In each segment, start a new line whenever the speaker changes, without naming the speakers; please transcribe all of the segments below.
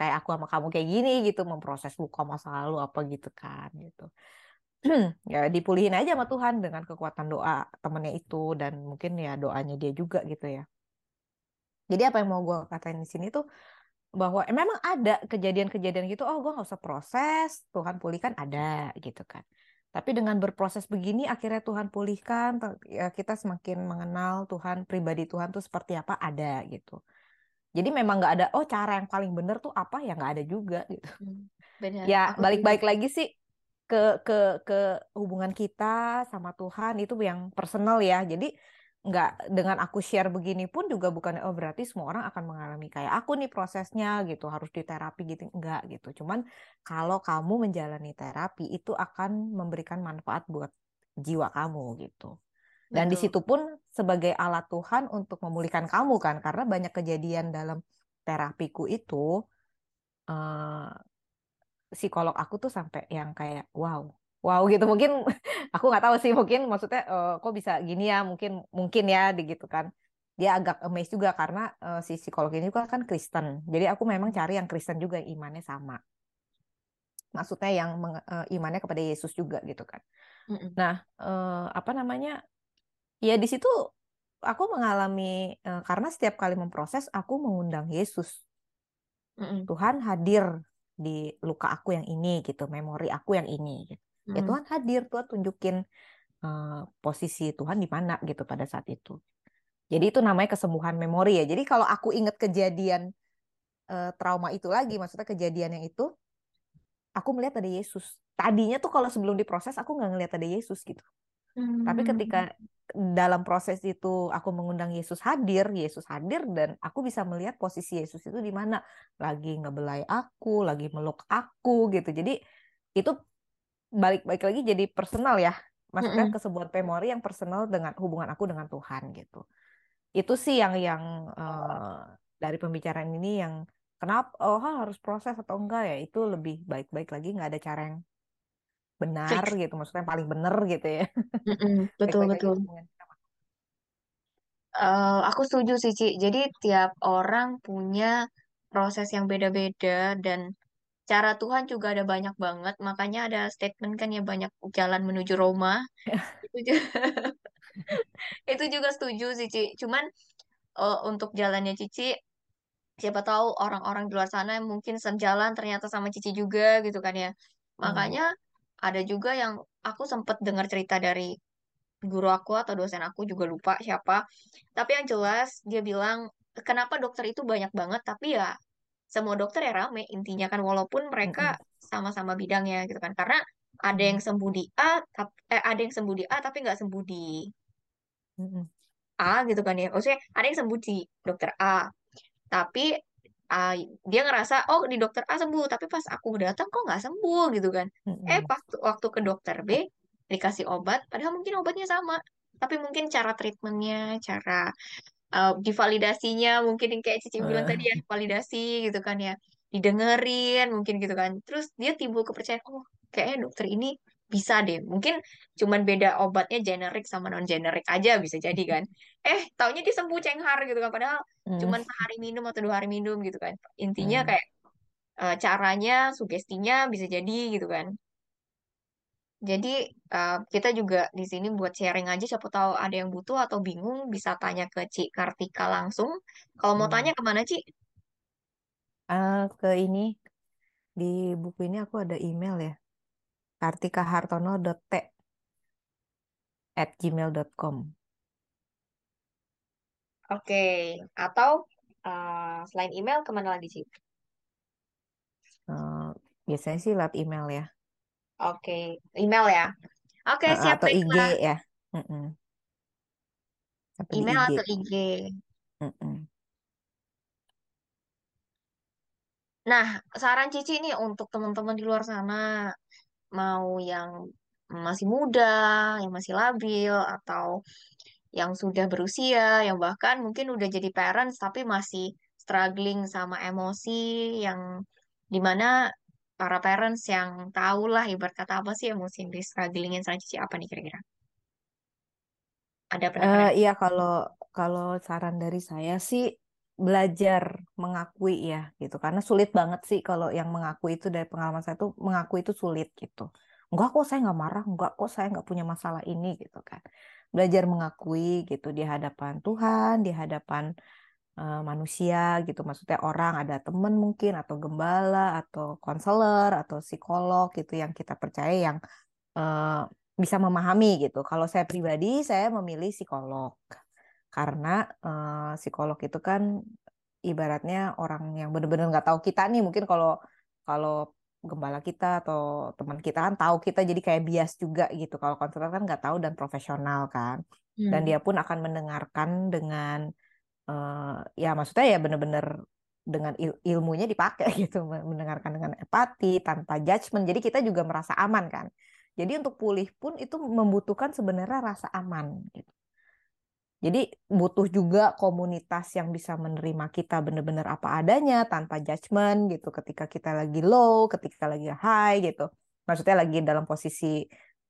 kayak aku sama kamu kayak gini gitu memproses luka masa lalu apa gitu kan gitu. Ya dipulihin aja sama Tuhan dengan kekuatan doa temennya itu dan mungkin ya doanya dia juga gitu ya. Jadi apa yang mau gue katain di sini tuh bahwa eh, memang ada kejadian-kejadian gitu oh gue nggak usah proses Tuhan pulihkan ada gitu kan. Tapi dengan berproses begini akhirnya Tuhan pulihkan ya kita semakin mengenal Tuhan pribadi Tuhan tuh seperti apa ada gitu jadi memang nggak ada oh cara yang paling benar tuh apa? Ya nggak ada juga gitu.
Hmm, benar.
ya balik-balik lagi sih ke ke ke hubungan kita sama Tuhan itu yang personal ya. Jadi nggak dengan aku share begini pun juga bukan oh berarti semua orang akan mengalami kayak aku nih prosesnya gitu. Harus diterapi gitu. Enggak gitu. Cuman kalau kamu menjalani terapi itu akan memberikan manfaat buat jiwa kamu gitu dan di situ pun sebagai alat Tuhan untuk memulihkan kamu kan karena banyak kejadian dalam terapiku itu eh, psikolog aku tuh sampai yang kayak wow wow gitu. Mungkin aku nggak tahu sih mungkin maksudnya eh, kok bisa gini ya mungkin mungkin ya gitu kan. Dia agak amazed juga karena eh, si psikolog ini juga kan Kristen. Jadi aku memang cari yang Kristen juga yang imannya sama. Maksudnya yang eh, imannya kepada Yesus juga gitu kan.
Mm-mm.
nah eh, apa namanya ya di situ aku mengalami eh, karena setiap kali memproses aku mengundang Yesus
Mm-mm.
Tuhan hadir di luka aku yang ini gitu, memori aku yang ini gitu. Ya
Mm.
Tuhan hadir, Tuhan tunjukin eh, posisi Tuhan di mana gitu pada saat itu. Jadi itu namanya kesembuhan memori ya. Jadi kalau aku ingat kejadian eh, trauma itu lagi, maksudnya kejadian yang itu, aku melihat ada Yesus. Tadinya tuh kalau sebelum diproses aku nggak ngelihat ada Yesus gitu. Tapi
Hmm.
ketika dalam proses itu aku mengundang Yesus hadir, Yesus hadir dan aku bisa melihat posisi Yesus itu di mana lagi ngebelai aku, lagi meluk aku gitu. Jadi itu balik-balik lagi jadi personal ya. Maksudnya
Mm-mm.
kesebuah memori yang personal dengan hubungan aku dengan Tuhan gitu. Itu sih yang yang eh, dari pembicaraan ini yang kenapa oh harus proses atau enggak ya itu lebih baik-baik lagi nggak ada cara yang benar
Fix.
gitu maksudnya yang paling benar gitu ya.
Betul, betul. Eh, aku setuju sih, Ci. Jadi tiap orang punya proses yang beda-beda dan cara Tuhan juga ada banyak banget. Makanya ada statement kan ya banyak jalan menuju Roma. Itu juga, itu juga setuju sih, Ci. Cuman eh, untuk jalannya Cici, siapa tahu orang-orang di luar sana yang mungkin sejalan ternyata sama Cici juga gitu kan ya.
Hmm.
Makanya ada juga yang aku sempat dengar cerita dari guru aku atau dosen aku juga lupa siapa. Tapi yang jelas dia bilang kenapa dokter itu banyak banget tapi ya semua dokter ya rame intinya kan walaupun mereka sama-sama bidangnya gitu kan. Karena ada yang sembuh di A eh, ada yang sembuh di A tapi nggak sembuh di. A gitu kan ya. Maksudnya ada yang sembuh di dokter A tapi ah, dia ngerasa oh di dokter A sembuh tapi pas aku datang kok nggak sembuh gitu kan. Eh
Mm-mm.
pas waktu ke dokter B dikasih obat padahal mungkin obatnya sama tapi mungkin cara treatmentnya cara eh, divalidasinya mungkin yang kayak Cici bilang tadi ya
Eh,
validasi gitu kan ya didengerin mungkin gitu kan. Terus dia timbul kepercayaan oh kayaknya dokter ini bisa deh mungkin cuman beda obatnya generik sama non generik aja bisa jadi kan eh taunya dia sembuh cenghar gitu kan padahal
mm,
cuman sehari minum atau dua hari minum gitu kan intinya
mm.
kayak eh, caranya sugestinya bisa jadi gitu kan jadi eh, kita juga di sini buat sharing aja siapa tahu ada yang butuh atau bingung bisa tanya ke Ci Kartika langsung. Kalau mau tanya
Mm.
ke mana Ci?
Ah, ke ini di buku ini aku ada email ya kartikahartono.t at gmail.com
Oke, Atau eh, selain email ke mana lagi Ci?
Eh, biasanya sih lewat email ya
Oke, email ya. Oke,
Eh,
siap
atau IG ya. Atau di
Email
IG
atau IG.
Mm-mm.
Nah, saran Cici nih untuk teman-teman di luar sana, mau yang masih muda, yang masih labil, atau yang sudah berusia, yang bahkan mungkin udah jadi parents tapi masih struggling sama emosi, yang di mana para parents yang tahu lah ibarat kata apa sih emosi yang di strugglingin sama Cici apa nih kira-kira? Ada
Eh,
pendapat?
iya kalau kalau saran dari saya sih belajar mengakui ya gitu. Karena sulit banget sih kalau yang mengakui itu dari pengalaman saya tuh mengakui itu sulit gitu. Enggak kok saya nggak marah enggak kok saya nggak punya masalah ini gitu kan. Belajar mengakui gitu di hadapan Tuhan di hadapan uh, manusia gitu. Maksudnya orang ada temen mungkin atau gembala atau konselor atau psikolog gitu yang kita percaya yang uh, bisa memahami gitu. Kalau saya pribadi saya memilih psikolog karena uh, psikolog itu kan ibaratnya orang yang benar-benar nggak tahu kita nih mungkin kalau kalau gembala kita atau teman kita kan tahu kita jadi kayak bias juga gitu. Kalau konselor kan nggak tahu dan profesional kan. Hmm. dan dia pun akan mendengarkan dengan uh, ya maksudnya ya benar-benar dengan il ilmunya dipakai gitu. Mendengarkan dengan empati tanpa judgement. Jadi kita juga merasa aman kan. Jadi untuk pulih pun itu membutuhkan sebenarnya rasa aman gitu jadi butuh juga komunitas yang bisa menerima kita benar-benar apa adanya tanpa judgement gitu ketika kita lagi low, ketika lagi high gitu. Maksudnya lagi dalam posisi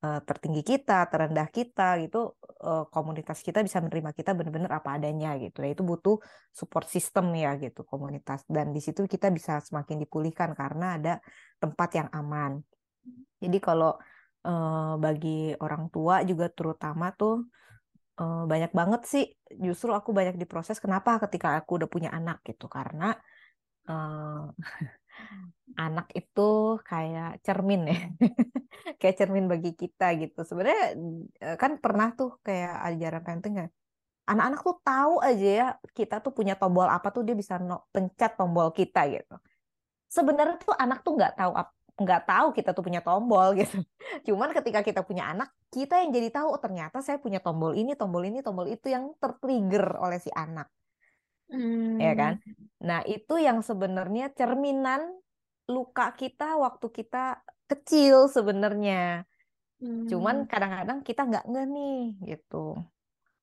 uh, tertinggi kita, terendah kita gitu, uh, komunitas kita bisa menerima kita benar-benar apa adanya gitu. Ya itu butuh support system ya gitu komunitas dan di situ kita bisa semakin dipulihkan karena ada tempat yang aman. Jadi kalau uh, bagi orang tua juga terutama tuh uh, banyak banget sih. Justru aku banyak diproses kenapa ketika aku udah punya anak gitu. Karena uh, anak itu kayak cermin ya. Kayak cermin bagi kita gitu. Sebenarnya eh, kan pernah tuh kayak ajaran parenting kan anak-anak tuh tahu aja ya kita tuh punya tombol apa tuh dia bisa no, pencet tombol kita gitu. Sebenarnya tuh anak tuh nggak tahu nggak tahu kita tuh punya tombol gitu. Cuman ketika kita punya anak, kita yang jadi tahu oh ternyata saya punya tombol ini, tombol ini, tombol itu yang tertrigger oleh si anak. Hmm. Ya kan? Nah, itu yang sebenarnya cerminan luka kita waktu kita kecil sebenarnya. Hmm. Cuman kadang-kadang kita nggak nge nih gitu.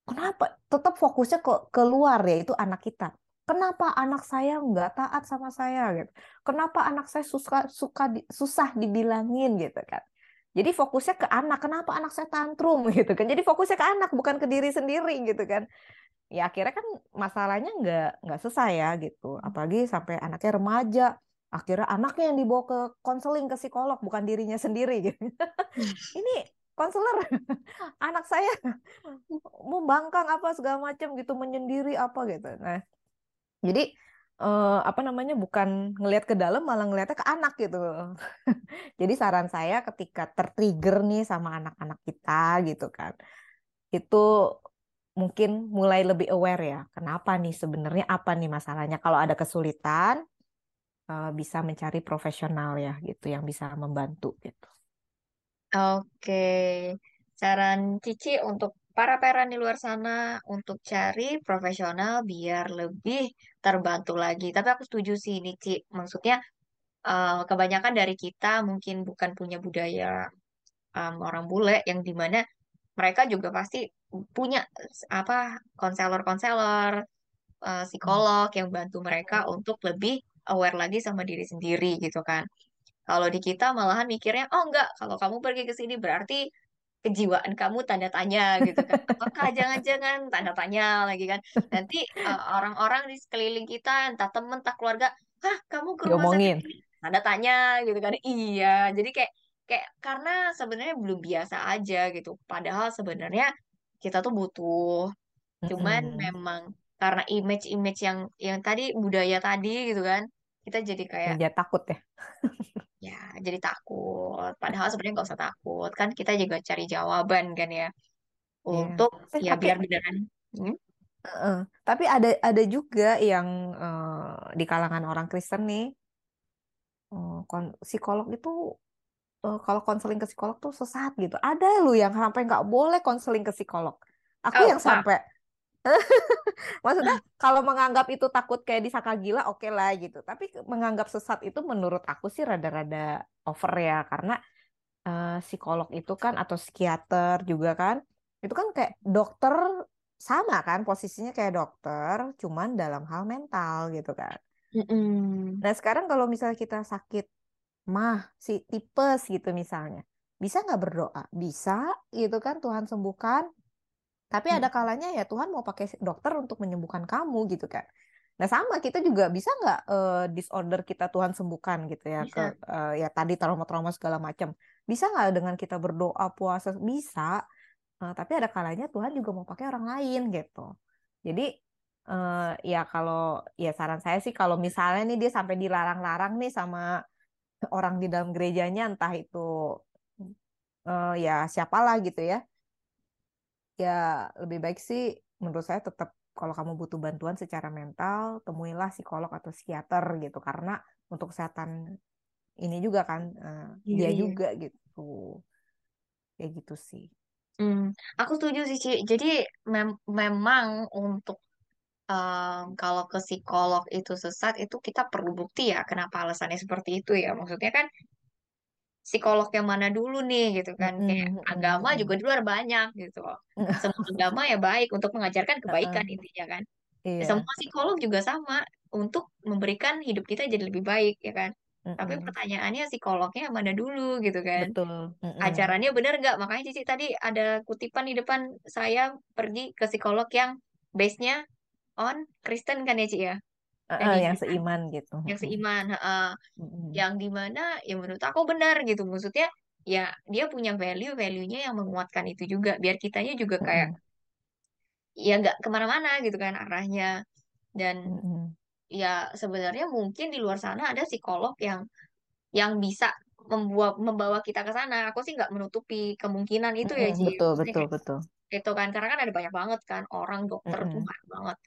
Kenapa? Tetap fokusnya ke keluar ya itu anak kita Kenapa anak saya nggak taat sama saya gitu? Kenapa anak saya suka suka susah dibilangin gitu kan? Jadi fokusnya ke anak. Kenapa anak saya tantrum gitu kan? Jadi fokusnya ke anak bukan ke diri sendiri gitu kan? Ya akhirnya kan masalahnya nggak nggak selesai ya gitu. Apalagi sampai anaknya remaja, akhirnya anaknya yang dibawa ke konseling ke psikolog bukan dirinya sendiri gitu. Ini konselor anak saya mau bangkang apa segala macam gitu menyendiri apa gitu. Nah jadi uh, apa namanya bukan ngelihat ke dalam malah ngelihatnya ke anak gitu. Jadi saran saya ketika tertrigger nih sama anak-anak kita gitu kan. Itu mungkin mulai lebih aware ya. Kenapa nih sebenarnya apa nih masalahnya? Kalau ada kesulitan uh, bisa mencari profesional ya gitu yang bisa membantu gitu.
Oke. Saran Cici untuk para parent di luar sana untuk cari profesional biar lebih terbantu lagi. Tapi aku setuju sih ini, Ci. Maksudnya uh, kebanyakan dari kita mungkin bukan punya budaya um, orang bule yang di mana mereka juga pasti punya apa konselor-konselor, uh, psikolog yang bantu mereka untuk lebih aware lagi sama diri sendiri gitu kan. Kalau di kita malahan mikirnya, oh enggak, kalau kamu pergi ke sini berarti kejiwaan kamu tanda tanya gitu kan. Apakah jangan-jangan tanda tanya lagi kan. Nanti uh, orang-orang di sekeliling kita, entah temen, entah keluarga, hah kamu ke rumah sakit? Tanda tanya gitu kan. Iya, jadi kayak kayak karena sebenarnya belum biasa aja gitu. Padahal sebenarnya kita tuh butuh. Cuman mm -hmm. memang karena image-image yang yang tadi budaya tadi gitu kan, kita jadi kayak
ya takut ya.
ya jadi takut. Padahal sebenarnya nggak usah takut, kan kita juga cari jawaban kan ya iya. untuk yeah. ya tapi, biar beneran. Hmm?
Uh, tapi ada ada juga yang uh, di kalangan orang Kristen nih, uh, psikolog itu uh, kalau konseling ke psikolog tuh sesat gitu. Ada lu yang sampai nggak boleh konseling ke psikolog. Aku oh, yang sampai Maksudnya kalau menganggap itu takut kayak disangka gila oke okay lah gitu. Tapi menganggap sesat itu menurut aku sih rada-rada over ya karena uh, psikolog itu kan atau psikiater juga kan itu kan kayak dokter sama kan posisinya kayak dokter cuman dalam hal mental gitu kan. Mm-mm. Nah sekarang kalau misalnya kita sakit mah si tipes gitu misalnya bisa nggak berdoa? Bisa gitu kan Tuhan sembuhkan tapi ada kalanya ya Tuhan mau pakai dokter untuk menyembuhkan kamu gitu kan. Nah sama kita juga bisa nggak eh, disorder kita Tuhan sembuhkan gitu ya ke eh, ya tadi trauma-trauma segala macam. Bisa nggak dengan kita berdoa puasa bisa, Eh, tapi ada kalanya Tuhan juga mau pakai orang lain gitu. Jadi eh, ya kalau ya saran saya sih kalau misalnya nih dia sampai dilarang-larang nih sama orang di dalam gerejanya entah itu eh, ya siapalah gitu ya. Ya lebih baik sih menurut saya tetap kalau kamu butuh bantuan secara mental, temuilah psikolog atau psikiater gitu karena untuk kesehatan ini juga kan eh, dia
Diri ya.
juga gitu. Kayak gitu sih.
Hmm, aku setuju sih, Ci. Jadi mem- memang untuk em, kalau ke psikolog itu sesat, itu kita perlu bukti ya kenapa alasannya seperti itu ya. Maksudnya kan psikolog yang mana dulu nih gitu kan. Kayak
Mm-mm, mm-mm,
agama juga di luar banyak gitu. Semua agama ya baik untuk mengajarkan kebaikan
Heeh,
intinya kan.
Iya.
Semua psikolog juga sama untuk memberikan hidup kita jadi lebih baik ya kan. Tapi
Mm-mm.
pertanyaannya psikolognya yang mana dulu gitu kan.
Betul. Mm-mm.
ajarannya bener nggak? Makanya Cici tadi ada kutipan di depan saya pergi ke psikolog yang base-nya on Kristen kan ya Ci ya? Tadinya
yang seiman gitu.
yang seiman, heeh.
Mm-mm.
yang di mana ya menurut aku benar gitu. Maksudnya ya dia punya value-value-nya yang menguatkan itu juga. Biar kitanya juga kayak
Mm-mm.
ya nggak ke mana-mana gitu kan arahnya. Dan
Mm-mm.
ya sebenarnya mungkin di luar sana ada psikolog yang yang bisa membuat membawa kita ke sana. Aku sih nggak menutupi kemungkinan itu ya,
Mm-mm.
Ci.
Betul,
Maksudnya
betul,
kayak
betul.
gitu kan, karena kan ada banyak banget kan orang dokter tuh banyak banget.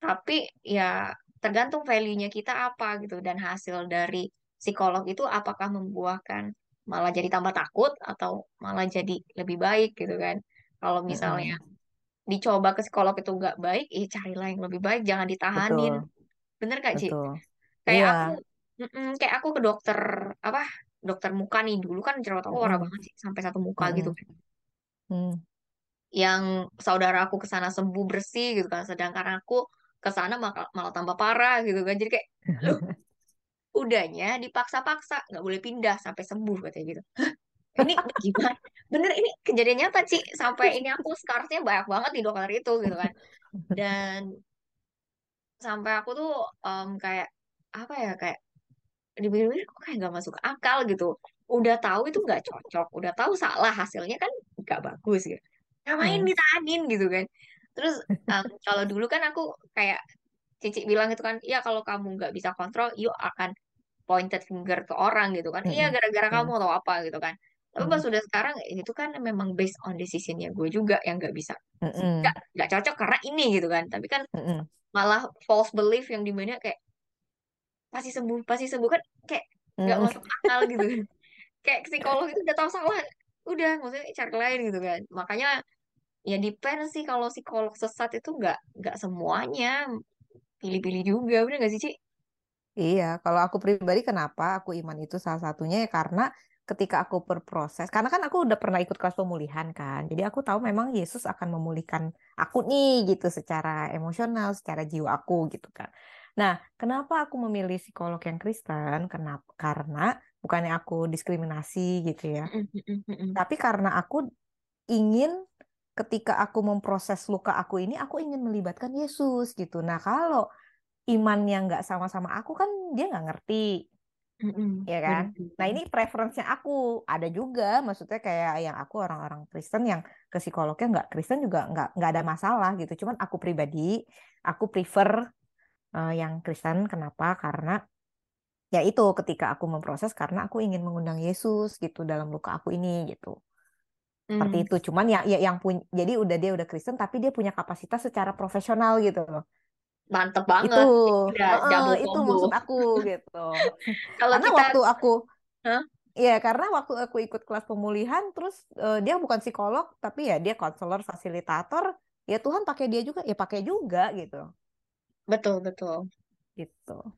Tapi ya tergantung value-nya kita apa gitu dan hasil dari psikolog itu apakah membuahkan malah jadi tambah takut atau malah jadi lebih baik gitu kan. Kalau misalnya
Mm-mm.
dicoba ke psikolog itu nggak baik, eh carilah yang lebih baik, jangan ditahanin.
Betul,
Bener gak, Ci?
betul.
Kayak
Iya.
aku, mm-mm, kayak aku ke dokter apa? Dokter muka nih dulu kan jerawat aku parah
Mm-mm.
banget sih sampai satu muka gitu
Mm-mm.
kan.
Mm.
Yang saudara aku ke sana sembuh bersih gitu kan, sedangkan aku ke sana malah, malah tambah parah gitu kan. Jadi kayak, loh, udahnya dipaksa-paksa, nggak boleh pindah sampai sembuh katanya gitu. Ini gimana? Bener ini kejadian nyata sih. Sampai ini aku scarsnya banyak banget di dokter itu gitu kan. Dan sampai aku tuh em, kayak apa ya kayak dipikir-pikir kok kayak nggak masuk akal gitu. Udah tahu itu nggak cocok, udah tahu salah hasilnya kan nggak bagus gitu. Ngapain
Mm.
ditahanin gitu kan? Terus em, kalau dulu kan aku kayak Cici bilang itu kan, ya kalau kamu nggak bisa kontrol, yuk akan pointed finger ke orang gitu kan. Iya gara-gara kamu atau apa gitu kan. Tapi pas
Mm.
udah sekarang itu kan memang based on decisionnya gue juga yang nggak bisa nggak nggak cocok karena ini gitu kan. Tapi kan malah false belief yang di mana kayak pasti sembuh pasti sembuh kan kayak nggak masuk akal gitu kayak psikolog itu udah tahu salah udah maksudnya cari lain gitu kan makanya ya depend sih kalau psikolog sesat itu nggak nggak semuanya pilih-pilih juga bener nggak sih Ci?
Iya, kalau aku pribadi kenapa aku iman itu salah satunya ya karena ketika aku berproses, karena kan aku udah pernah ikut kelas pemulihan kan, jadi aku tahu memang Yesus akan memulihkan aku nih gitu secara emosional, secara jiwa aku gitu kan. Nah, kenapa aku memilih psikolog yang Kristen? Kenapa? Karena bukannya aku diskriminasi gitu ya, tapi karena aku ingin ketika aku memproses luka aku ini, aku ingin melibatkan Yesus gitu. Nah, kalau imannya nggak sama-sama aku kan dia nggak ngerti
Mm, mm.
ya kan?
Bener,
nah ini preference-nya aku. Ada juga maksudnya kayak yang aku orang-orang Kristen yang ke psikolognya nggak Kristen juga nggak nggak ada masalah gitu. Cuman aku pribadi aku prefer eh, yang Kristen. Kenapa? Karena ya itu ketika aku memproses karena aku ingin mengundang Yesus gitu dalam luka aku ini gitu seperti
Mm,
itu cuman ya, ya yang punya jadi udah dia udah Kristen tapi dia punya kapasitas secara profesional gitu loh
mantep
itu
banget udah
Heeh,
double
itu
combo
maksud aku gitu
kalau
karena
kita
waktu aku
Hah?
Iya, karena waktu aku ikut kelas pemulihan, terus eh, dia bukan psikolog, tapi ya dia konselor, fasilitator. Ya Tuhan pakai dia juga, ya pakai juga gitu.
betul betul
Gitu.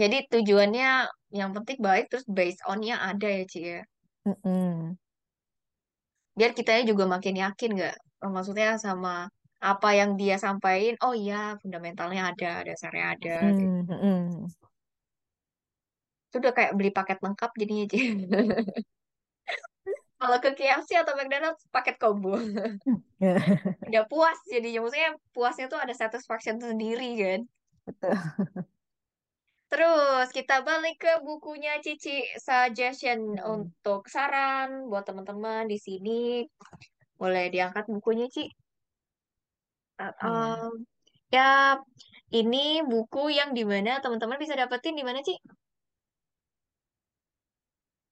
jadi tujuannya yang penting baik terus based on-nya ada ya Ci ya
Mm-mm.
Biar kitanya juga makin yakin nggak Oh, maksudnya sama apa yang dia sampaikan oh iya fundamentalnya ada dasarnya ada gitu.
Mm, mm-mm.
itu udah kayak beli paket lengkap jadinya kalau ke KFC atau McDonald's paket combo udah puas jadinya maksudnya puasnya tuh ada satisfaction sendiri kan
Betul.
Terus kita balik ke bukunya Cici suggestion
Hmm.
untuk saran buat teman-teman di sini. Boleh diangkat bukunya, Ci. Uh, um, ya, ini buku yang di mana teman-teman bisa dapetin di mana, Ci?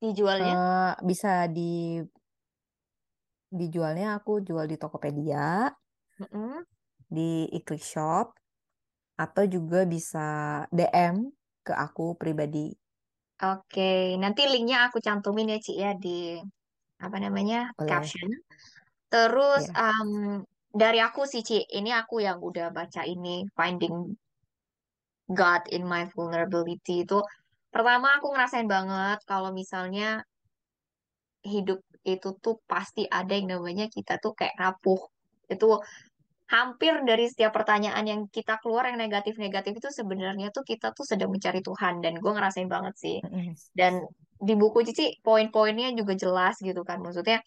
Dijualnya?
Eh, bisa di dijualnya aku jual di Tokopedia,
Mm-mm.
di iKlik Shop, atau juga bisa DM ke aku pribadi.
Oke, nanti linknya aku cantumin ya, Ci, ya di apa namanya
Boleh.
caption. Terus
Ya.
um, dari aku sih, Ci, ini aku yang udah baca ini Finding God in My Vulnerability itu. Pertama aku ngerasain banget kalau misalnya hidup itu tuh pasti ada yang namanya kita tuh kayak rapuh. Itu hampir dari setiap pertanyaan yang kita keluar yang negatif-negatif itu sebenarnya tuh kita tuh sedang mencari Tuhan dan gue ngerasain banget sih. Dan di buku Cici poin-poinnya juga jelas gitu kan. Maksudnya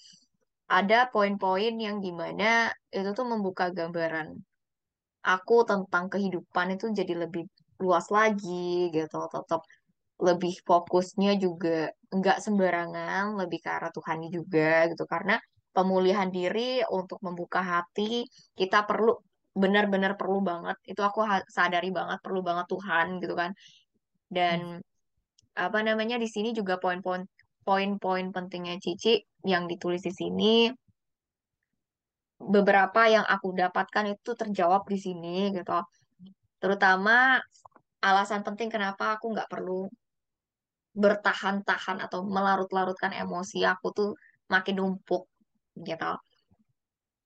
ada poin-poin yang di mana itu tuh membuka gambaran aku tentang kehidupan itu jadi lebih luas lagi gitu. Tetap lebih fokusnya juga nggak sembarangan, lebih ke arah Tuhan juga gitu. Karena pemulihan diri untuk membuka hati kita perlu benar-benar perlu banget. Itu aku sadari banget perlu banget Tuhan gitu kan. Dan apa namanya di sini juga poin-poin poin-poin pentingnya Cici yang ditulis di sini beberapa yang aku dapatkan itu terjawab di sini gitu. Terutama alasan penting kenapa aku nggak perlu bertahan-tahan atau melarut-larutkan emosi aku tuh makin numpuk gitu.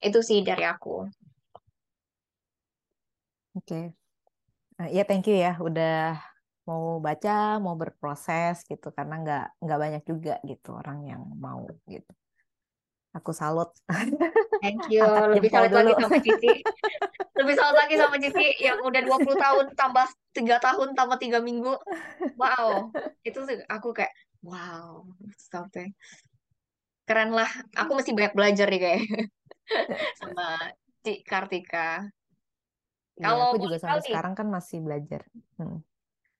Itu sih dari aku.
Oke. Eh, Ya, thank you ya udah mau baca, mau berproses gitu karena nggak nggak banyak juga gitu orang yang mau gitu. Aku salut.
Thank you.
Angkat
Lebih salut
dulu.
lagi sama Cici. Lebih salut lagi sama Cici yang udah 20 tahun tambah 3 tahun tambah 3 minggu. Wow. Itu aku kayak wow. Sampai keren lah. Aku mesti banyak belajar nih kayak sama Ci Kartika.
Iya,
Kalau
aku juga sampai
nih,
sekarang kan masih belajar. Hmm.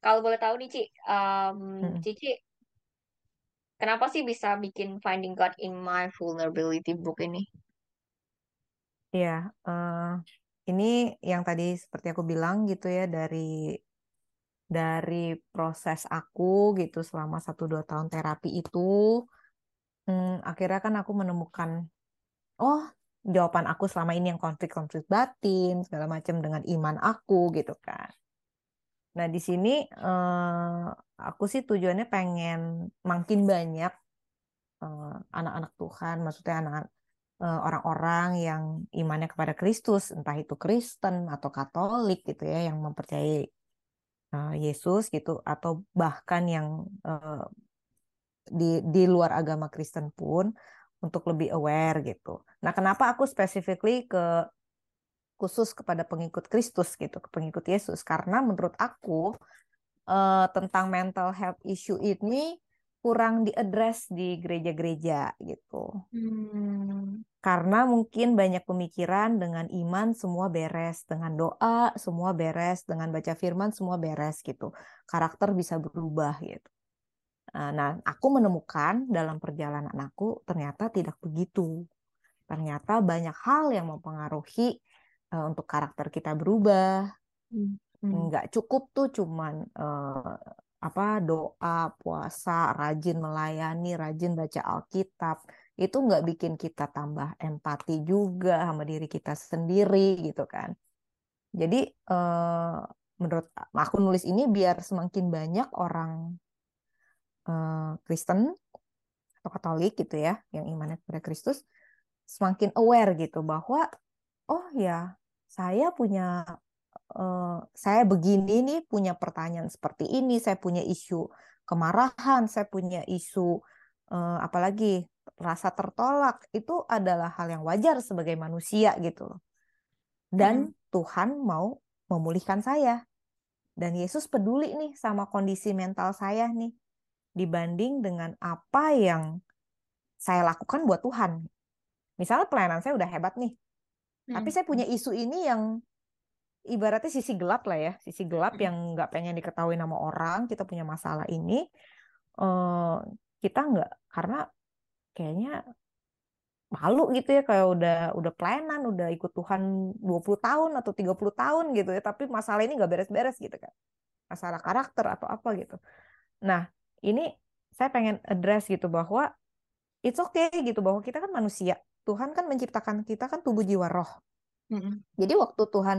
kalau boleh tahu nih Ci, um,
Hmm.
Cici kenapa sih bisa bikin Finding God in My Vulnerability book ini?
Iya, eh, ini yang tadi seperti aku bilang gitu ya dari dari proses aku gitu selama satu dua tahun terapi itu, hmm, akhirnya kan aku menemukan, oh jawaban aku selama ini yang konflik-konflik batin segala macam dengan iman aku gitu kan. Nah di sini eh, aku sih tujuannya pengen makin banyak eh, anak-anak Tuhan, maksudnya anak eh, orang-orang yang imannya kepada Kristus, entah itu Kristen atau Katolik gitu ya, yang mempercayai eh, Yesus gitu, atau bahkan yang eh, di di luar agama Kristen pun untuk lebih aware gitu. Nah, kenapa aku specifically ke khusus kepada pengikut Kristus gitu, ke pengikut Yesus? Karena menurut aku eh, tentang mental health issue ini kurang diadres di gereja-gereja gitu.
Hmm.
Karena mungkin banyak pemikiran dengan iman semua beres, dengan doa semua beres, dengan baca firman semua beres gitu. Karakter bisa berubah gitu. Nah, nah, aku menemukan dalam perjalanan aku ternyata tidak begitu. Ternyata banyak hal yang mempengaruhi eh, untuk karakter kita berubah.
Hmm. Hmm.
Nggak cukup tuh cuman eh, apa doa, puasa, rajin melayani, rajin baca Alkitab. Itu nggak bikin kita tambah empati juga sama diri kita sendiri gitu kan. Jadi eh, menurut aku nulis ini biar semakin banyak orang eh, Kristen atau Katolik gitu ya, yang imannya kepada Kristus, semakin aware gitu bahwa oh ya saya punya eh, saya begini nih punya pertanyaan seperti ini, saya punya isu kemarahan, saya punya isu eh, apalagi rasa tertolak itu adalah hal yang wajar sebagai manusia gitu loh. Dan
Hmm.
Tuhan mau memulihkan saya. Dan Yesus peduli nih sama kondisi mental saya nih dibanding dengan apa yang saya lakukan buat Tuhan. Misalnya pelayanan saya udah hebat nih, tapi
Hmm.
saya punya isu ini yang ibaratnya sisi gelap lah ya, sisi gelap
Mm.
yang nggak pengen diketahui nama orang, kita punya masalah ini, eh, kita nggak karena kayaknya malu gitu ya kayak udah udah pelayanan, udah ikut Tuhan 20 tahun atau 30 tahun gitu ya, tapi masalah ini nggak beres-beres gitu kan. Masalah karakter atau apa gitu. Nah, ini saya pengen address gitu bahwa it's okay gitu bahwa kita kan manusia. Tuhan kan menciptakan kita kan tubuh jiwa roh.
Mm-mm.
Jadi waktu Tuhan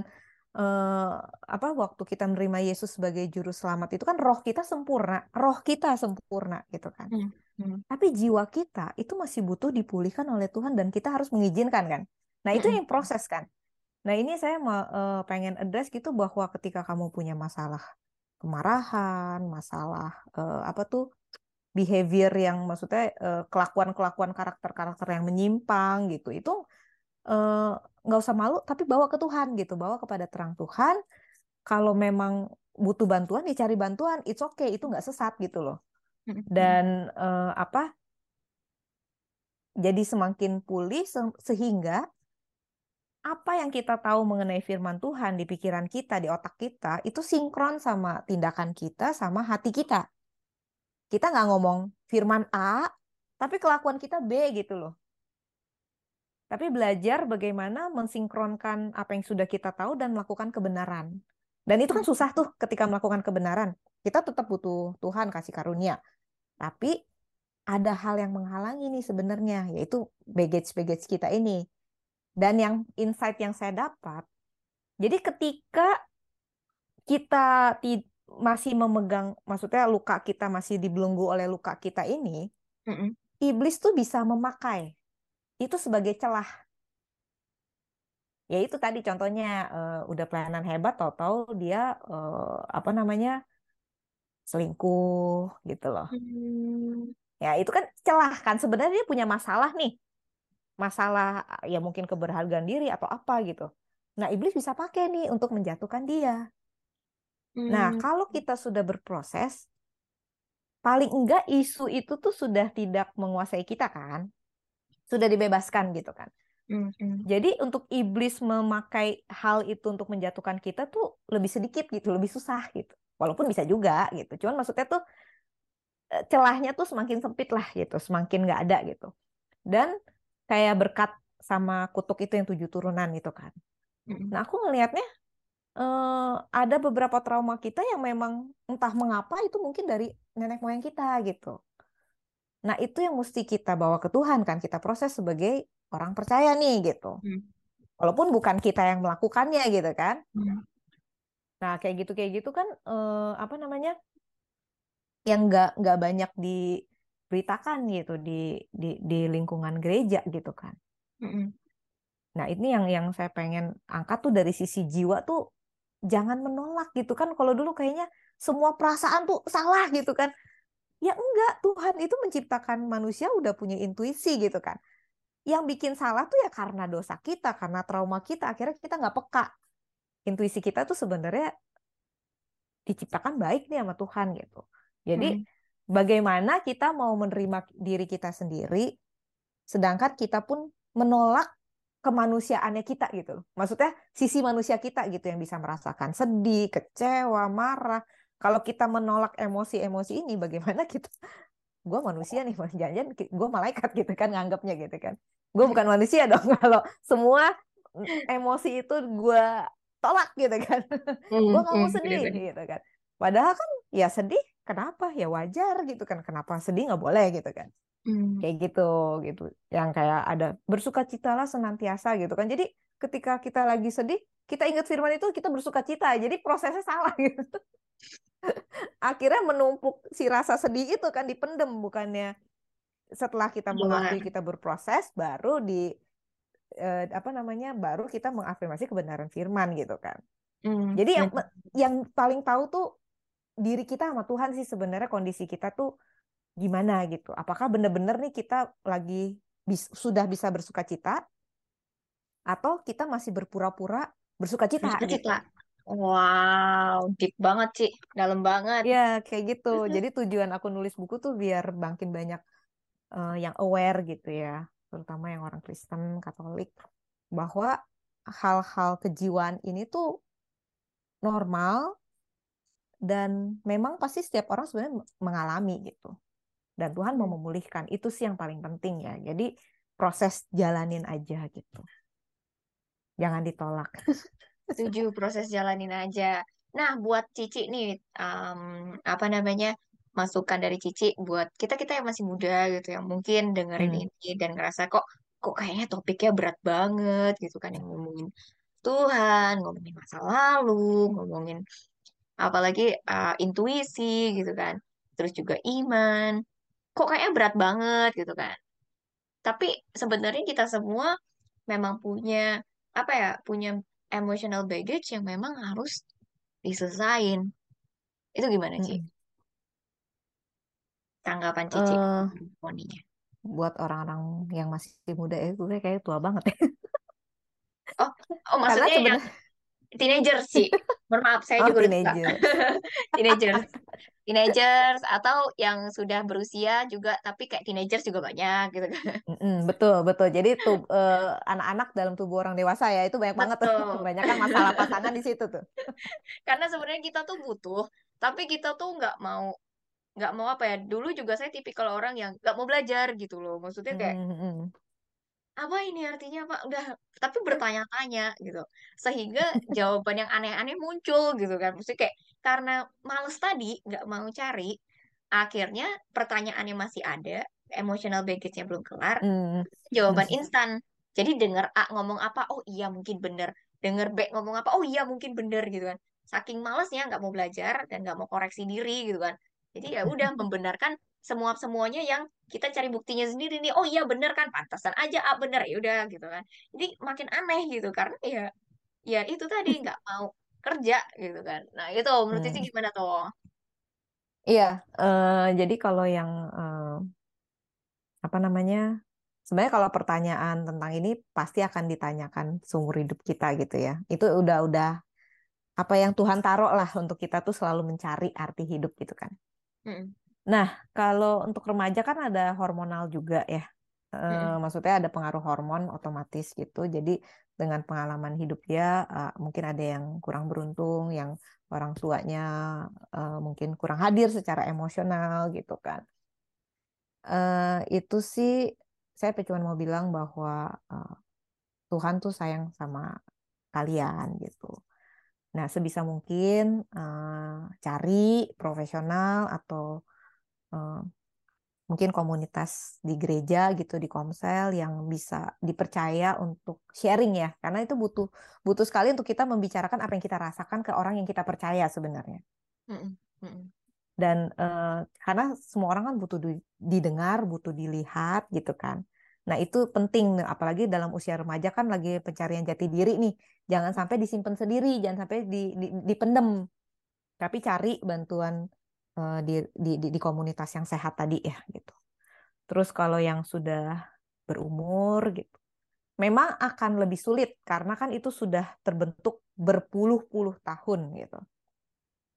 eh, apa waktu kita menerima Yesus sebagai juru selamat itu kan roh kita sempurna, roh kita sempurna gitu kan.
Mm. Mm.
Tapi jiwa kita itu masih butuh dipulihkan oleh Tuhan dan kita harus mengizinkan kan. Nah, itu yang proses kan. Nah, ini saya mau eh, pengen address gitu bahwa ketika kamu punya masalah kemarahan, masalah eh, apa tuh behavior yang maksudnya eh, kelakuan-kelakuan karakter-karakter yang menyimpang gitu. Itu eh, nggak usah malu tapi bawa ke Tuhan gitu, bawa kepada terang Tuhan. Kalau memang butuh bantuan ya cari bantuan, it's okay, itu nggak sesat gitu loh dan eh, apa jadi semakin pulih se- sehingga apa yang kita tahu mengenai firman Tuhan di pikiran kita di otak kita itu sinkron sama tindakan kita sama hati kita. Kita nggak ngomong firman A tapi kelakuan kita B gitu loh. Tapi belajar bagaimana mensinkronkan apa yang sudah kita tahu dan melakukan kebenaran. Dan itu kan susah tuh ketika melakukan kebenaran. Kita tetap butuh Tuhan kasih karunia. Tapi ada hal yang menghalangi nih sebenarnya, yaitu baggage-baggage kita ini. Dan yang insight yang saya dapat, jadi ketika kita masih memegang, maksudnya luka kita masih dibelenggu oleh luka kita ini,
Mm-mm.
iblis tuh bisa memakai itu sebagai celah. Ya itu tadi contohnya eh, udah pelayanan hebat, tahu-tahu dia eh, apa namanya selingkuh gitu loh.
Mm.
Ya, itu kan celah kan. Sebenarnya dia punya masalah nih. Masalah ya mungkin keberhargaan diri atau apa gitu. Nah, iblis bisa pakai nih untuk menjatuhkan dia. Nah,
Mm.
kalau kita sudah berproses, paling enggak isu itu tuh sudah tidak menguasai kita kan. Sudah dibebaskan gitu kan.
Mm-mm.
Jadi untuk iblis memakai hal itu untuk menjatuhkan kita tuh lebih sedikit gitu, lebih susah gitu. Walaupun bisa juga gitu. Cuman maksudnya tuh eh, celahnya tuh semakin sempit lah gitu, semakin nggak ada gitu. Dan kayak berkat sama kutuk itu yang tujuh turunan gitu kan. Nah aku ngelihatnya eh, ada beberapa trauma kita yang memang entah mengapa itu mungkin dari nenek moyang kita gitu. Nah itu yang mesti kita bawa ke Tuhan kan, kita proses sebagai orang percaya nih gitu.
Mm.
Walaupun bukan kita yang melakukannya gitu kan.
Mm.
Nah kayak gitu kayak gitu kan eh, apa namanya yang nggak nggak banyak diberitakan gitu di di di lingkungan gereja gitu kan.
Mm-mm.
Nah ini yang yang saya pengen angkat tuh dari sisi jiwa tuh jangan menolak gitu kan. Kalau dulu kayaknya semua perasaan tuh salah gitu kan. Ya enggak, Tuhan itu menciptakan manusia udah punya intuisi gitu kan. Yang bikin salah tuh ya karena dosa kita, karena trauma kita. Akhirnya kita nggak peka. Intuisi kita tuh sebenarnya diciptakan baik nih sama Tuhan gitu. Jadi
Mm.
Bagaimana kita mau menerima diri kita sendiri, sedangkan kita pun menolak kemanusiaannya kita gitu loh. Maksudnya sisi manusia kita gitu yang bisa merasakan sedih, kecewa, marah. Kalau kita menolak emosi-emosi ini, bagaimana kita? Gue manusia nih, jangan-jangan gue malaikat gitu kan nganggapnya gitu kan. Gue bukan manusia dong kalau semua emosi itu gue tolak gitu kan. gue nggak mau
Mm,
sedih
bener-bener.
gitu kan. Padahal kan ya sedih, kenapa? Ya wajar gitu kan. Kenapa sedih nggak boleh gitu kan
Mm.
kayak gitu gitu yang kayak ada bersukacitalah senantiasa gitu kan jadi ketika kita lagi sedih kita ingat firman itu kita bersukacita jadi prosesnya salah gitu akhirnya menumpuk si rasa sedih itu kan dipendem bukannya setelah kita mengakui
Keluar.
kita berproses baru di eh, apa namanya baru kita mengafirmasi kebenaran firman gitu kan
Mm,
jadi yang yang paling tahu tuh diri kita sama Tuhan sih sebenarnya kondisi kita tuh gimana gitu. Apakah benar-benar nih kita lagi bis- sudah bisa bersuka cita atau kita masih berpura-pura bersuka cita
Bersuka
gitu.
cita. Wow, deep banget sih, dalam banget.
Ya, kayak gitu. Jadi tujuan aku nulis buku tuh biar makin banyak eh, yang aware gitu ya, terutama yang orang Kristen, Katolik, bahwa hal-hal kejiwaan ini tuh normal dan memang pasti setiap orang sebenarnya mengalami gitu. Dan Tuhan mau memulihkan. Itu sih yang paling penting ya. Jadi proses jalanin aja gitu. Jangan ditolak.
Setuju, proses jalanin aja. Nah, buat Cici nih, em, apa namanya, masukan dari Cici buat kita-kita yang masih muda gitu, yang mungkin dengerin
Hmm.
ini dan ngerasa kok kok kayaknya topiknya berat banget gitu kan, yang ngomongin Tuhan, ngomongin masa lalu, ngomongin apalagi uh, intuisi gitu kan, terus juga iman, kok kayaknya berat banget gitu kan. Tapi sebenarnya kita semua memang punya apa ya, punya emotional baggage yang memang harus diselesain. Itu gimana, Ci?
Mm-mm.
Tanggapan Cici
Eh,
poninya.
buat orang-orang yang masih muda ya, gue kayak tua banget ya.
Oh, oh maksudnya yang teenager sih. Mohon maaf, saya
oh
juga
teenager.
Teenagers. Teenagers atau yang sudah berusia juga tapi kayak teenagers juga banyak gitu kan.
Betul betul. Jadi tuh eh, anak-anak dalam tubuh orang dewasa ya itu banyak banget tuh.
Betul.
Kebanyakan masalah pasangan di situ tuh.
Karena sebenarnya kita tuh butuh, tapi kita tuh nggak mau nggak mau apa ya. Dulu juga saya tipikal orang yang nggak mau belajar gitu loh. Maksudnya kayak
Mm-mm.
Apa ini artinya apa udah tapi bertanya-tanya gitu. Sehingga jawaban yang aneh-aneh muncul gitu kan. Mesti kayak karena males tadi nggak mau cari akhirnya pertanyaannya masih ada emotional baggage-nya belum kelar
Mm.
jawaban instan. Jadi dengar A ngomong apa oh iya mungkin bener. Dengar B ngomong apa oh iya mungkin bener gitu kan. Saking malesnya nggak mau belajar dan nggak mau koreksi diri gitu kan. Jadi ya udah membenarkan semua semuanya yang kita cari buktinya sendiri nih oh iya bener kan pantasan aja A bener ya udah gitu kan jadi makin aneh gitu karena ya ya itu tadi nggak mau kerja gitu kan nah itu menurut Cici
Mm.
gimana tuh
Iya, eh, jadi kalau yang eh, apa namanya? Sebenarnya kalau pertanyaan tentang ini pasti akan ditanyakan seumur hidup kita gitu ya. Itu udah-udah apa yang Tuhan taruh lah untuk kita tuh selalu mencari arti hidup gitu kan.
Mm-mm.
Nah, kalau untuk remaja kan ada hormonal juga ya.
Mm-mm.
maksudnya ada pengaruh hormon otomatis gitu. Jadi dengan pengalaman hidup dia eh, mungkin ada yang kurang beruntung, yang orang tuanya eh, mungkin kurang hadir secara emosional gitu kan. Itu sih saya cuma mau bilang bahwa Tuhan tuh sayang sama kalian gitu. Nah, sebisa mungkin cari profesional atau eh, mungkin komunitas di gereja gitu di komsel yang bisa dipercaya untuk sharing ya. Karena itu butuh butuh sekali untuk kita membicarakan apa yang kita rasakan ke orang yang kita percaya sebenarnya. Dan eh, karena semua orang kan butuh di- didengar butuh dilihat gitu kan. Nah itu penting. Apalagi dalam usia remaja kan lagi pencarian jati diri nih. Jangan sampai disimpan sendiri jangan sampai di, di, dipendem. Tapi cari bantuan di, di, di, di komunitas yang sehat tadi ya gitu. Terus kalau yang sudah berumur gitu, memang akan lebih sulit karena kan itu sudah terbentuk berpuluh-puluh tahun gitu.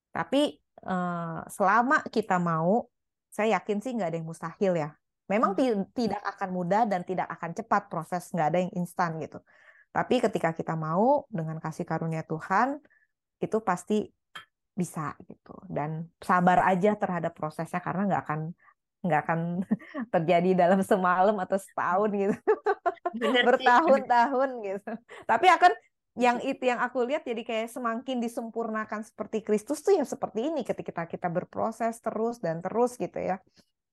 Tapi eh, selama kita mau, saya yakin sih nggak ada yang mustahil ya. Memang
Mm.
ti- tidak akan mudah dan tidak akan cepat proses, nggak ada yang instan gitu. Tapi ketika kita mau dengan kasih karunia Tuhan, itu pasti bisa gitu. Dan sabar aja terhadap prosesnya karena nggak akan nggak akan terjadi dalam semalam atau setahun gitu, bertahun-tahun gitu. Tapi akan yang itu yang aku lihat jadi kayak semakin disempurnakan seperti Kristus tuh ya seperti ini ketika kita berproses terus dan terus gitu ya.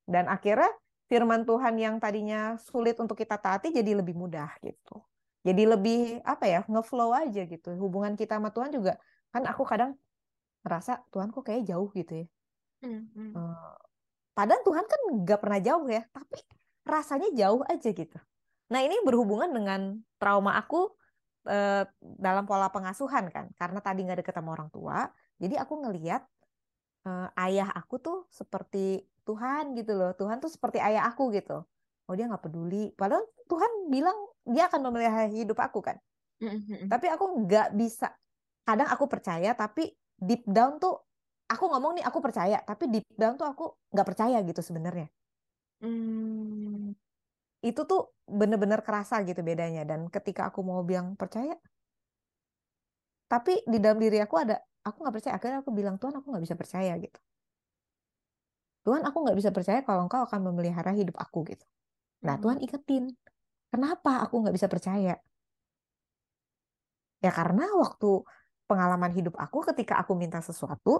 Dan akhirnya firman Tuhan yang tadinya sulit untuk kita taati jadi lebih mudah gitu. Jadi lebih apa ya ngeflow aja gitu. Hubungan kita sama Tuhan juga kan aku kadang ngerasa Tuhan kok kayak jauh gitu ya.
Mm, mm.
Eh, Padahal Tuhan kan nggak pernah jauh ya, tapi rasanya jauh aja gitu. Nah ini berhubungan dengan trauma aku eh, dalam pola pengasuhan kan, karena tadi nggak deket sama orang tua, jadi aku ngeliat eh, ayah aku tuh seperti Tuhan gitu loh. Tuhan tuh seperti ayah aku gitu. Oh dia nggak peduli. Padahal Tuhan bilang dia akan memelihara hidup aku kan.
Mm, mm, mm.
Tapi aku nggak bisa. Kadang aku percaya, tapi deep down tuh aku ngomong nih aku percaya, tapi deep down tuh aku nggak percaya gitu sebenarnya.
Hmm.
Itu tuh bener-bener kerasa gitu bedanya. Dan ketika aku mau bilang percaya, tapi di dalam diri aku ada aku nggak percaya akhirnya aku bilang Tuhan aku nggak bisa percaya gitu Tuhan aku nggak bisa percaya kalau engkau akan memelihara hidup aku gitu nah
Hmm.
Tuhan ingetin kenapa aku nggak bisa percaya ya karena waktu pengalaman hidup aku ketika aku minta sesuatu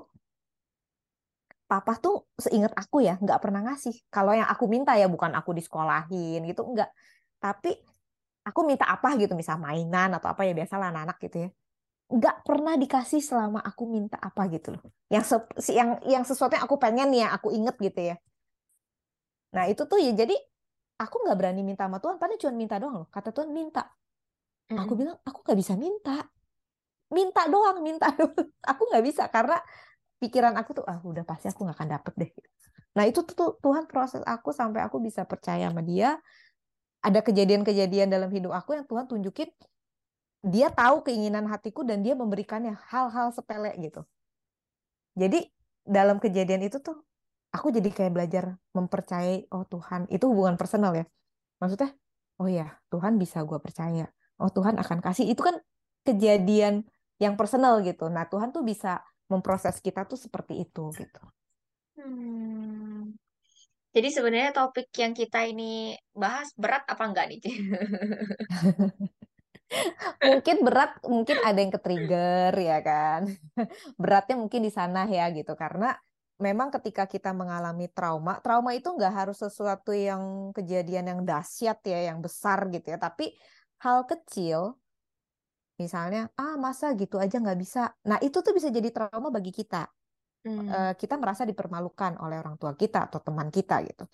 papa tuh seingat aku ya nggak pernah ngasih. Kalau yang aku minta ya bukan aku disekolahin gitu enggak tapi aku minta apa gitu misal mainan atau apa ya biasalah anak-anak gitu ya. Nggak pernah dikasih selama aku minta apa gitu loh. Yang se- yang yang sesuatu yang aku pengen nih yang aku inget gitu ya. Nah itu tuh ya jadi aku nggak berani minta sama Tuhan padahal cuma minta doang loh. Kata Tuhan minta. Aku bilang aku nggak bisa minta minta doang minta doang aku nggak bisa karena pikiran aku tuh ah udah pasti aku nggak akan dapet deh. Nah itu tuh, tuh Tuhan proses aku sampai aku bisa percaya sama dia. Ada kejadian-kejadian dalam hidup aku yang Tuhan tunjukin dia tahu keinginan hatiku dan dia memberikannya hal-hal sepele gitu. Jadi dalam kejadian itu tuh aku jadi kayak belajar mempercayai oh Tuhan. Itu hubungan personal ya. Maksudnya oh ya Tuhan bisa gue percaya. Oh Tuhan akan kasih. Itu kan kejadian yang personal gitu. Nah Tuhan tuh bisa memproses kita tuh seperti itu gitu.
Hmm. Jadi sebenarnya topik yang kita ini bahas berat apa enggak nih,
mungkin berat mungkin ada yang ke-trigger ya kan? Beratnya mungkin di sana ya gitu. Karena memang ketika kita mengalami trauma trauma itu nggak harus sesuatu yang kejadian yang dahsyat ya yang besar gitu ya. Tapi hal kecil misalnya ah masa gitu aja nggak bisa. Nah itu tuh bisa jadi trauma bagi kita.
Hmm.
Kita merasa dipermalukan oleh orang tua kita atau teman kita gitu.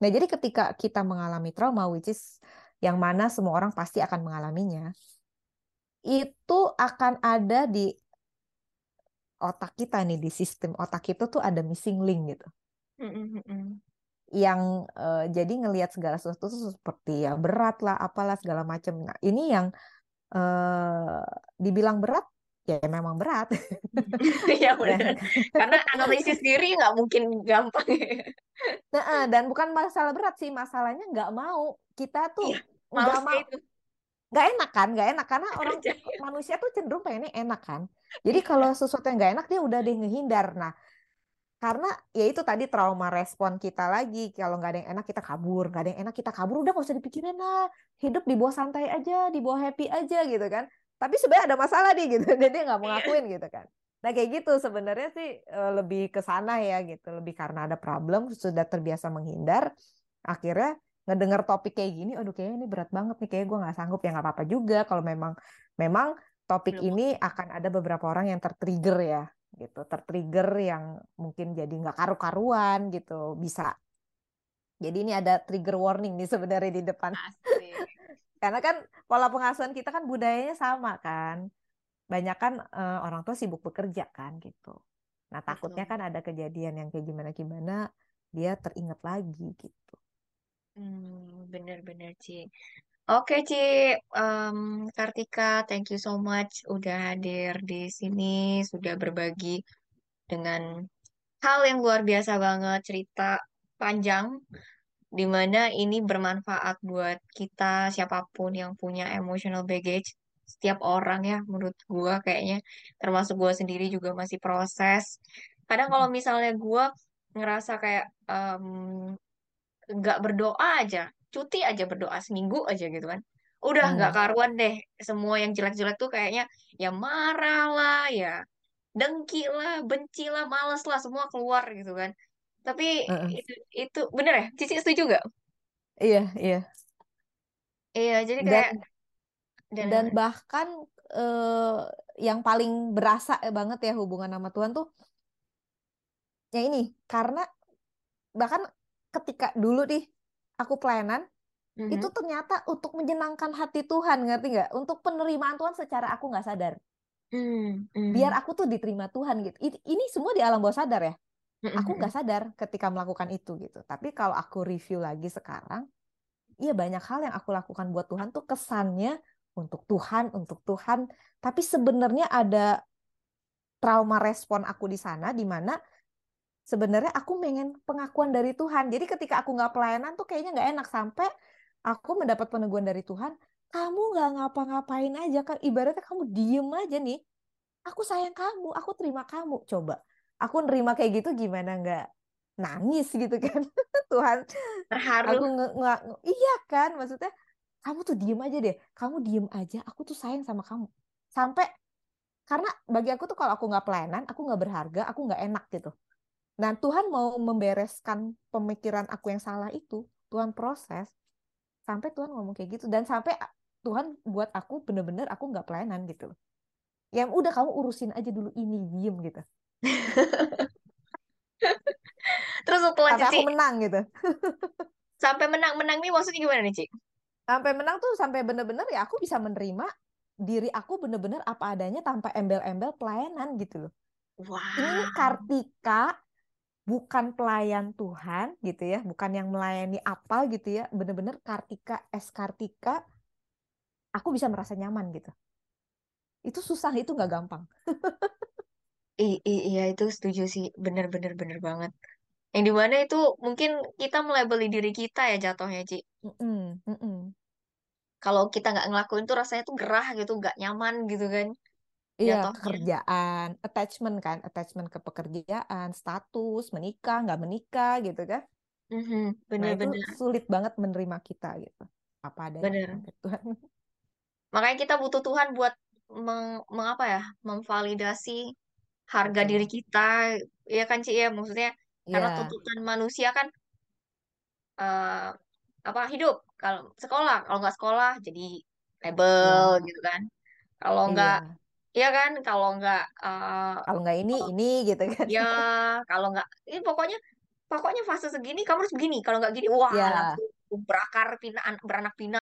Nah jadi ketika kita mengalami trauma which is yang mana semua orang pasti akan mengalaminya itu akan ada di otak kita nih di sistem otak itu tuh ada missing link gitu.
Mm, mm, mm.
yang eh, jadi ngelihat segala sesuatu tuh seperti ya berat lah apalah segala macam nah ini yang eh, dibilang berat ya memang berat
Ya
ya
benar. Karena analisis diri nggak mungkin gampang.
nah, dan bukan masalah berat sih masalahnya nggak mau kita tuh
Iya,
nggak mau
itu.
nggak enak kan nggak enak karena orang manusia tuh cenderung pengennya enak kan jadi
Iya.
kalau sesuatu yang nggak enak dia udah deh ngehindar nah karena ya itu tadi trauma respon kita lagi. Kalau nggak ada yang enak kita kabur. Nggak ada yang enak kita kabur. Udah nggak usah dipikirin lah. Hidup dibawa santai aja dibawa happy aja gitu kan. Tapi sebenarnya ada masalah nih gitu. Dan dia nggak mau
Iya.
ngakuin gitu kan. Nah kayak gitu. Sebenarnya sih eh, lebih ke sana ya gitu. Lebih karena ada problem sudah terbiasa menghindar akhirnya ngedenger topik kayak gini aduh kayaknya ini berat banget nih. Kayak gue nggak sanggup. Ya nggak apa-apa juga. Kalau memang memang topik
Belum.
ini akan ada beberapa orang yang tertrigger ya gitu tertrigger yang mungkin jadi nggak karu-karuan gitu bisa. Jadi ini ada trigger warning nih sebenarnya di depan. Karena kan pola pengasuhan kita kan budayanya sama kan. Banyak kan eh, orang tua sibuk bekerja kan gitu. Nah takutnya
Betul.
kan ada kejadian yang kayak gimana gimana dia teringat lagi gitu.
Hmm, bener-bener, Ci. Oke, Ci. Em, Kartika, thank you so much udah hadir di sini, sudah berbagi dengan hal yang luar biasa banget, cerita panjang, di mana ini bermanfaat buat kita, siapa pun yang punya emotional baggage. Setiap orang ya, menurut gua kayaknya, termasuk gua sendiri juga masih proses. Kadang kalau misalnya gua ngerasa kayak em, nggak berdoa aja, cuti aja berdoa seminggu aja gitu kan. Udah nggak
Hmm.
karuan deh. Semua yang jelek-jelek tuh kayaknya ya marah lah, ya dengki lah, benci lah, males lah, semua keluar gitu kan. Tapi
Heeh.
itu, itu bener ya? Cici setuju nggak?
iya iya
Iya, jadi
dan
kayak dan
dan bahkan eh, yang paling berasa banget ya hubungan sama Tuhan tuh ya ini karena bahkan ketika dulu nih aku pelayanan
Mhm.
itu ternyata untuk menyenangkan hati Tuhan ngerti nggak? Untuk penerimaan Tuhan secara aku nggak sadar.
Hmm, hmm,
biar aku tuh diterima Tuhan gitu. Ini semua di alam bawah sadar ya?
Hmm,
aku
hmm,
nggak sadar ketika melakukan itu gitu. Tapi kalau aku review lagi sekarang iya banyak hal yang aku lakukan buat Tuhan tuh kesannya untuk Tuhan untuk Tuhan. Tapi sebenarnya ada trauma respon aku di sana di mana sebenarnya aku pengen pengakuan dari Tuhan jadi ketika aku nggak pelayanan tuh kayaknya nggak enak sampai aku mendapat peneguhan dari Tuhan kamu nggak ngapa-ngapain aja kan ibaratnya kamu diem aja nih aku sayang kamu, aku terima kamu. Coba, aku nerima kayak gitu gimana nggak nangis gitu kan? Tuhan,
Terharu.
aku nge, nge- nge- iya kan, maksudnya kamu tuh diem aja deh, kamu diem aja, aku tuh sayang sama kamu. Sampai karena bagi aku tuh kalau aku nggak pelayanan, aku nggak berharga, aku nggak enak gitu. Nah, Tuhan mau membereskan pemikiran aku yang salah itu, Tuhan proses sampai Tuhan ngomong kayak gitu dan sampai Tuhan buat aku bener-bener aku nggak pelayanan gitu loh. Yang udah kamu urusin aja dulu ini diem gitu.
Terus setelah
Sampai
Cici
aku menang gitu.
sampai menang-menang nih maksudnya gimana nih, Ci?
Sampai menang tuh sampai bener-bener ya aku bisa menerima diri aku bener-bener apa adanya tanpa embel-embel pelayanan gitu loh. Ini nih
Wah,
Kartika bukan pelayan Tuhan gitu ya, bukan yang melayani apa gitu ya, bener-bener Kartika es Kartika, aku bisa merasa nyaman gitu. Itu susah, itu nggak gampang.
i- i- iya itu setuju sih, bener-bener bener banget. Yang di mana itu mungkin kita melabeli diri kita ya jatuhnya, Ci.
Mm-mm, mm-mm.
Kalau kita nggak ngelakuin tuh rasanya tuh gerah gitu, nggak nyaman gitu kan
Iya,
jatuhnya.
kerjaan, attachment kan, attachment ke pekerjaan, status, menikah, nggak menikah gitu kan.
Mhm,
Nah itu sulit banget menerima kita gitu. Apa adanya
bener.
Tuhan.
Makanya kita butuh Tuhan buat meng, mengapa ya, memvalidasi harga diri kita, ya kan Ci ya, maksudnya karena
Iya,
tuntutan manusia kan eh, apa hidup, kalau sekolah, kalau nggak sekolah jadi label
iya,
gitu kan, kalau nggak,
iya.
ya kan, kalau nggak, eh,
Kalau nggak ini, ini gitu kan.
ya kalau nggak, ini pokoknya pokoknya fase segini kamu harus begini, kalau nggak gini, wah
Ya,
langsung berakar pinak beranak pinak